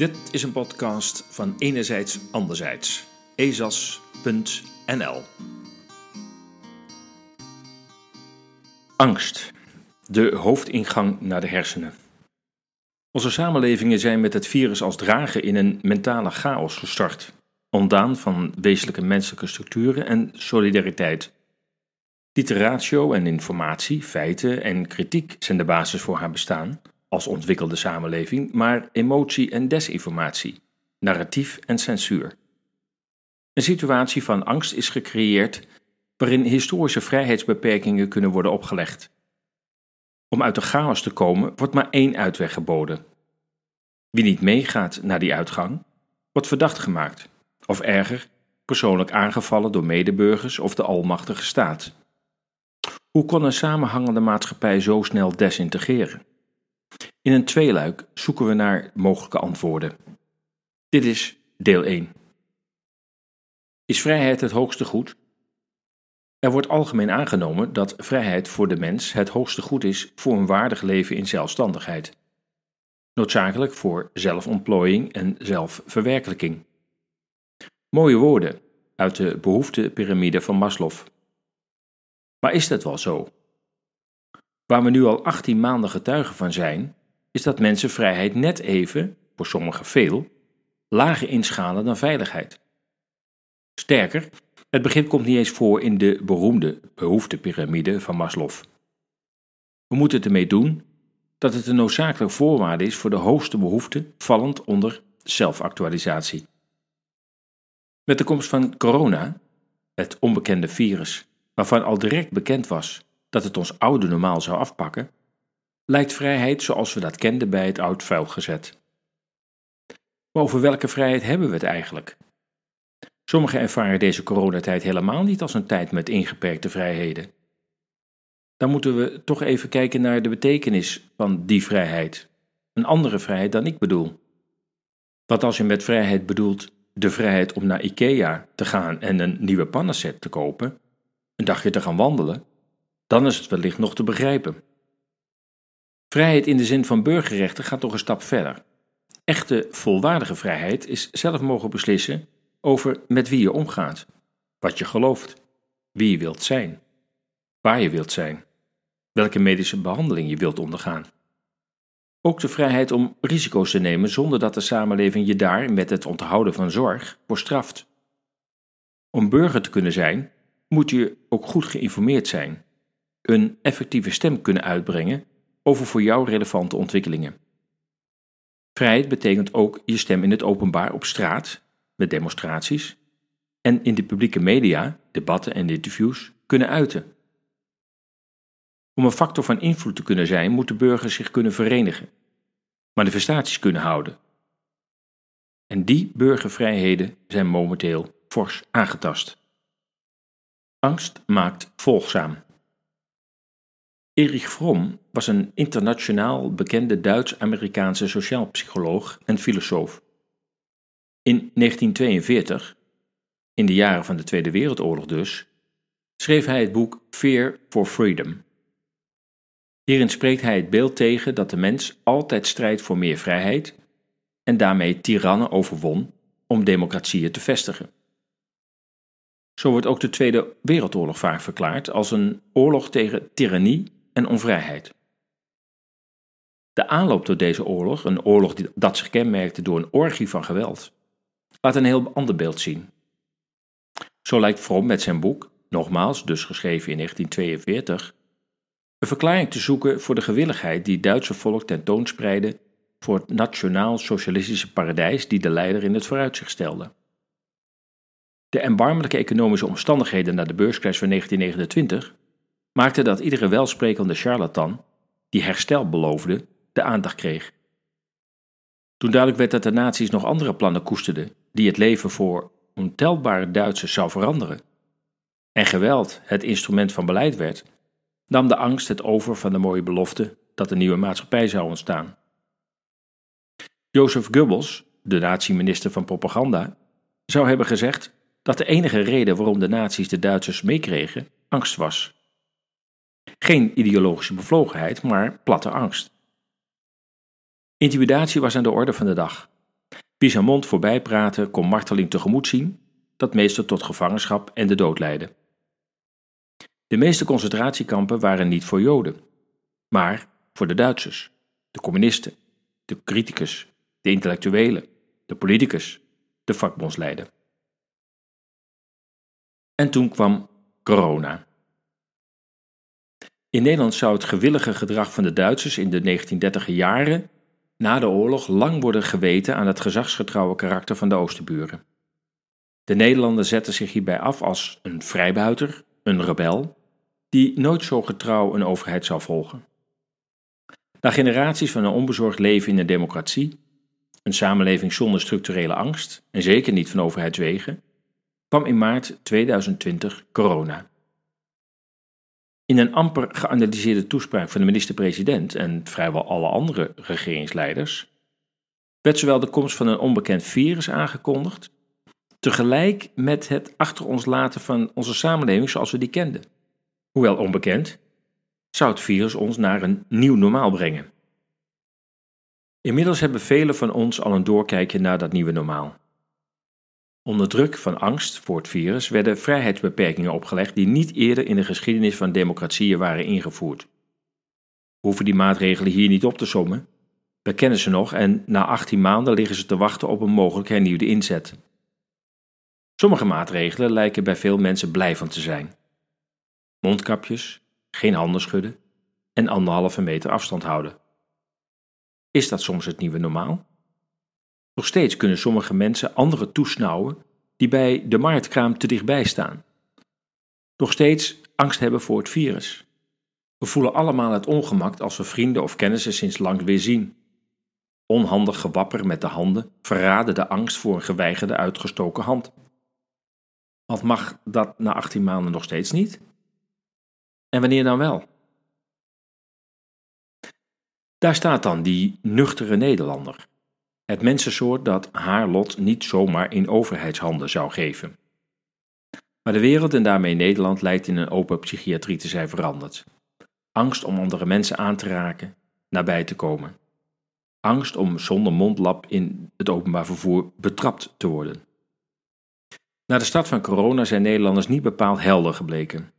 Dit is een podcast van Enerzijds Anderzijds. ezas.nl Angst. De hoofdingang naar de hersenen. Onze samenlevingen zijn met het virus als drager in een mentale chaos gestart, ontdaan van wezenlijke menselijke structuren en solidariteit. Literatio en informatie, feiten en kritiek zijn de basis voor haar bestaan als ontwikkelde samenleving, maar emotie en desinformatie, narratief en censuur. Een situatie van angst is gecreëerd waarin historische vrijheidsbeperkingen kunnen worden opgelegd. Om uit de chaos te komen wordt maar één uitweg geboden. Wie niet meegaat naar die uitgang, wordt verdacht gemaakt, of erger, persoonlijk aangevallen door medeburgers of de almachtige staat. Hoe kon een samenhangende maatschappij zo snel desintegreren? In een tweeluik zoeken we naar mogelijke antwoorden. Dit is deel 1. Is vrijheid het hoogste goed? Er wordt algemeen aangenomen dat vrijheid voor de mens het hoogste goed is voor een waardig leven in zelfstandigheid. Noodzakelijk voor zelfontplooiing en zelfverwerkelijking. Mooie woorden uit de behoeftepiramide van Maslow. Maar is dat wel zo? Waar we nu al 18 maanden getuigen van zijn, is dat mensen vrijheid net even, voor sommigen veel, lager inschalen dan veiligheid. Sterker, het begrip komt niet eens voor in de beroemde behoeftepiramide van Maslow. We moeten het ermee doen dat het een noodzakelijke voorwaarde is voor de hoogste behoefte, vallend onder zelfactualisatie. Met de komst van corona, het onbekende virus, waarvan al direct bekend was dat het ons oude normaal zou afpakken, lijkt vrijheid zoals we dat kenden bij het oud vuil gezet. Maar over welke vrijheid hebben we het eigenlijk? Sommigen ervaren deze coronatijd helemaal niet als een tijd met ingeperkte vrijheden. Dan moeten we toch even kijken naar de betekenis van die vrijheid. Een andere vrijheid dan ik bedoel. Wat als je met vrijheid bedoelt de vrijheid om naar IKEA te gaan en een nieuwe pannenset te kopen, een dagje te gaan wandelen, dan is het wellicht nog te begrijpen. Vrijheid in de zin van burgerrechten gaat nog een stap verder. Echte volwaardige vrijheid is zelf mogen beslissen over met wie je omgaat, wat je gelooft, wie je wilt zijn, waar je wilt zijn, welke medische behandeling je wilt ondergaan. Ook de vrijheid om risico's te nemen zonder dat de samenleving je daar met het onthouden van zorg voor straft. Om burger te kunnen zijn, moet je ook goed geïnformeerd zijn, een effectieve stem kunnen uitbrengen over voor jou relevante ontwikkelingen. Vrijheid betekent ook je stem in het openbaar op straat, met demonstraties, en in de publieke media, debatten en interviews kunnen uiten. Om een factor van invloed te kunnen zijn, moeten burgers zich kunnen verenigen, manifestaties kunnen houden. En die burgervrijheden zijn momenteel fors aangetast. Angst maakt volgzaam. Erich Fromm was een internationaal bekende Duits-Amerikaanse sociaalpsycholoog en filosoof. In 1942, in de jaren van de Tweede Wereldoorlog dus, schreef hij het boek Fear for Freedom. Hierin spreekt hij het beeld tegen dat de mens altijd strijdt voor meer vrijheid en daarmee tirannen overwon om democratieën te vestigen. Zo wordt ook de Tweede Wereldoorlog vaak verklaard als een oorlog tegen tirannie en onvrijheid. De aanloop tot deze oorlog, een oorlog dat zich kenmerkte door een orgie van geweld, laat een heel ander beeld zien. Zo lijkt Fromm met zijn boek, nogmaals dus geschreven in 1942, een verklaring te zoeken voor de gewilligheid die het Duitse volk tentoonspreidde voor het nationaal-socialistische paradijs die de leider in het vooruitzicht stelde. De erbarmelijke economische omstandigheden na de beurscrash van 1929 maakte dat iedere welsprekende charlatan, die herstel beloofde, de aandacht kreeg. Toen duidelijk werd dat de nazi's nog andere plannen koesterden die het leven voor ontelbare Duitsers zou veranderen, en geweld het instrument van beleid werd, nam de angst het over van de mooie belofte dat een nieuwe maatschappij zou ontstaan. Jozef Goebbels, de nazi-minister van propaganda, zou hebben gezegd dat de enige reden waarom de nazi's de Duitsers meekregen angst was. Geen ideologische bevlogenheid, maar platte angst. Intimidatie was aan de orde van de dag. Pisamont voorbij praten kon marteling tegemoet zien, dat meestal tot gevangenschap en de dood leidde. De meeste concentratiekampen waren niet voor Joden, maar voor de Duitsers, de communisten, de criticus, de intellectuelen, de politicus, de vakbondsleider. En toen kwam corona. In Nederland zou het gewillige gedrag van de Duitsers in de 1930 jaren na de oorlog lang worden geweten aan het gezagsgetrouwe karakter van de Oosterburen. De Nederlander zetten zich hierbij af als een vrijbuiter, een rebel, die nooit zo getrouw een overheid zou volgen. Na generaties van een onbezorgd leven in een democratie, een samenleving zonder structurele angst en zeker niet van overheidswegen, kwam in maart 2020 corona. In een amper geanalyseerde toespraak van de minister-president en vrijwel alle andere regeringsleiders werd zowel de komst van een onbekend virus aangekondigd, tegelijk met het achter ons laten van onze samenleving zoals we die kenden. Hoewel onbekend, zou het virus ons naar een nieuw normaal brengen. Inmiddels hebben velen van ons al een doorkijkje naar dat nieuwe normaal. Onder druk van angst voor het virus werden vrijheidsbeperkingen opgelegd die niet eerder in de geschiedenis van democratieën waren ingevoerd. Hoeven die maatregelen hier niet op te sommen. We kennen ze nog en na 18 maanden liggen ze te wachten op een mogelijk hernieuwde inzet. Sommige maatregelen lijken bij veel mensen blij van te zijn. Mondkapjes, geen handen schudden en anderhalve meter afstand houden. Is dat soms het nieuwe normaal? Nog steeds kunnen sommige mensen anderen toesnauwen die bij de marktkraam te dichtbij staan. Nog steeds angst hebben voor het virus. We voelen allemaal het ongemak als we vrienden of kennissen sinds lang weer zien. Onhandig gewapper met de handen verraden de angst voor een geweigerde uitgestoken hand. Wat mag dat na 18 maanden nog steeds niet? En wanneer dan wel? Daar staat dan die nuchtere Nederlander, het mensensoort dat haar lot niet zomaar in overheidshanden zou geven. Maar de wereld en daarmee Nederland lijkt in een open psychiatrie te zijn veranderd. Angst om andere mensen aan te raken, nabij te komen. Angst om zonder mondlap in het openbaar vervoer betrapt te worden. Na de start van corona zijn Nederlanders niet bepaald helder gebleken.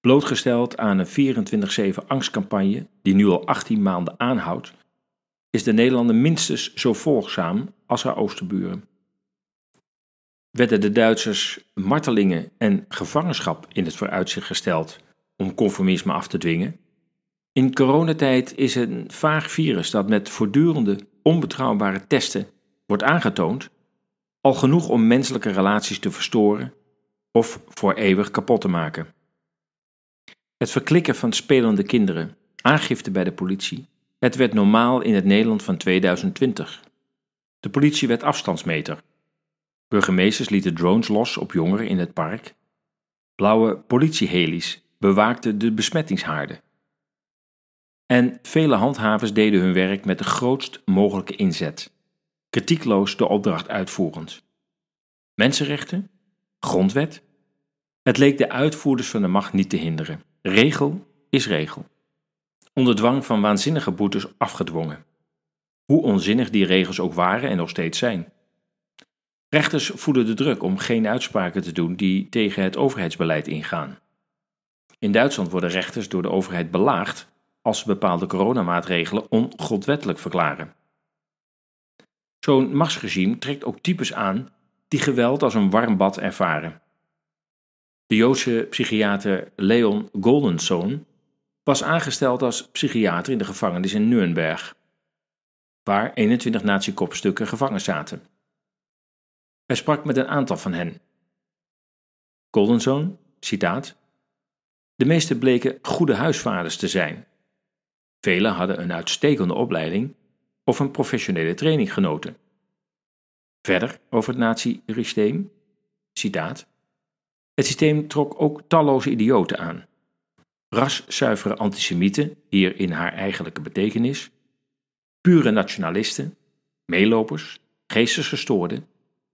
Blootgesteld aan een 24-7 angstcampagne die nu al 18 maanden aanhoudt, is de Nederlander minstens zo volgzaam als haar oosterburen. Werden de Duitsers martelingen en gevangenschap in het vooruitzicht gesteld om conformisme af te dwingen? In coronatijd is een vaag virus dat met voortdurende onbetrouwbare testen wordt aangetoond al genoeg om menselijke relaties te verstoren of voor eeuwig kapot te maken. Het verklikken van spelende kinderen, aangifte bij de politie, het werd normaal in het Nederland van 2020. De politie werd afstandsmeter. Burgemeesters lieten drones los op jongeren in het park. Blauwe politieheli's bewaakten de besmettingshaarden. En vele handhavers deden hun werk met de grootst mogelijke inzet, kritiekloos de opdracht uitvoerend. Mensenrechten? Grondwet? Het leek de uitvoerders van de macht niet te hinderen. Regel is regel. Onder dwang van waanzinnige boetes afgedwongen. Hoe onzinnig die regels ook waren en nog steeds zijn. Rechters voelen de druk om geen uitspraken te doen die tegen het overheidsbeleid ingaan. In Duitsland worden rechters door de overheid belaagd als ze bepaalde coronamaatregelen ongrondwettelijk verklaren. Zo'n machtsregime trekt ook types aan die geweld als een warm bad ervaren. De Joodse psychiater Leon Goldensohn was aangesteld als psychiater in de gevangenis in Nuremberg, waar 21 nazi-kopstukken gevangen zaten. Hij sprak met een aantal van hen. Goldensohn, citaat, De meeste bleken goede huisvaders te zijn. Velen hadden een uitstekende opleiding of een professionele training genoten. Verder over het nazi-systeem, citaat, het systeem trok ook talloze idioten aan. Raszuivere antisemieten, hier in haar eigenlijke betekenis, pure nationalisten, meelopers, geestesgestoorden,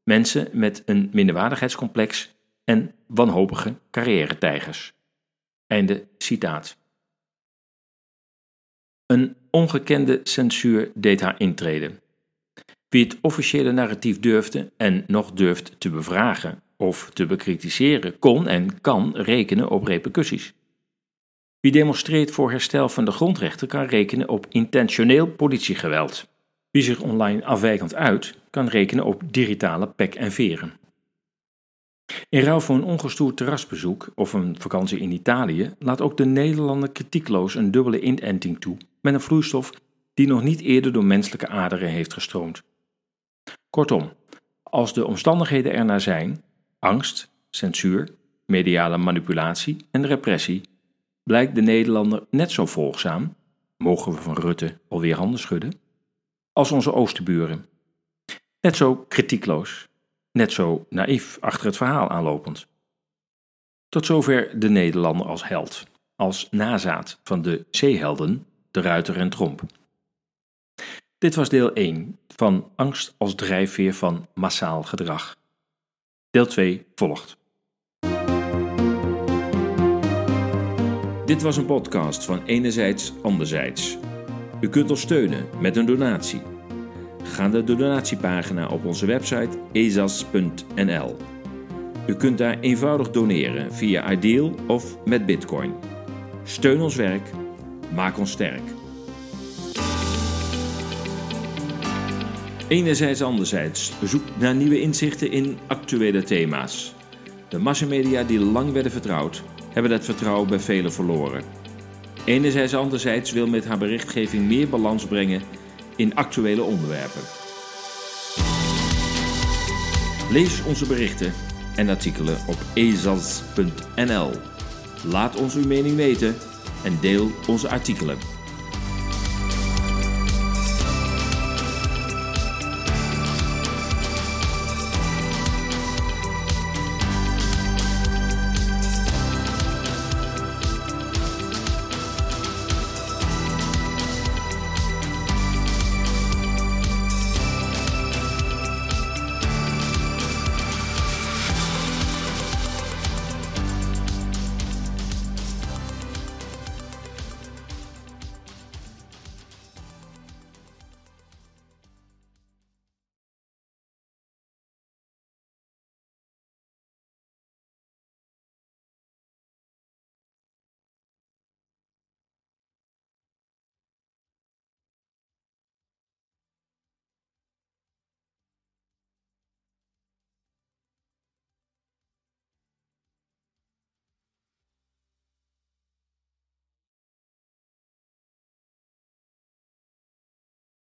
mensen met een minderwaardigheidscomplex en wanhopige carrière-tijgers. Einde citaat. Een ongekende censuur deed haar intreden. Wie het officiële narratief durfde en nog durft te bevragen of te bekritiseren, kon en kan rekenen op repercussies. Wie demonstreert voor herstel van de grondrechten kan rekenen op intentioneel politiegeweld. Wie zich online afwijkend uit, kan rekenen op digitale pek en veren. In ruil voor een ongestoord terrasbezoek of een vakantie in Italië laat ook de Nederlander kritiekloos een dubbele inenting toe met een vloeistof die nog niet eerder door menselijke aderen heeft gestroomd. Kortom, als de omstandigheden ernaar zijn, angst, censuur, mediale manipulatie en repressie, blijkt de Nederlander net zo volgzaam, mogen we van Rutte alweer handen schudden, als onze oosterburen. Net zo kritiekloos, net zo naïef achter het verhaal aanlopend. Tot zover de Nederlander als held, als nazaat van de zeehelden, de Ruiter en Tromp. Dit was deel 1 van Angst als drijfveer van massaal gedrag. Deel 2 volgt. Dit was een podcast van Enerzijds Anderzijds. U kunt ons steunen met een donatie. Ga naar de donatiepagina op onze website ezas.nl. U kunt daar eenvoudig doneren via Ideal of met Bitcoin. Steun ons werk, maak ons sterk. Enerzijds anderzijds zoek naar nieuwe inzichten in actuele thema's. De massamedia die lang werden vertrouwd, hebben dat vertrouwen bij velen verloren. Enerzijds anderzijds wil met haar berichtgeving meer balans brengen in actuele onderwerpen. Lees onze berichten en artikelen op ezas.nl. Laat ons uw mening weten en deel onze artikelen.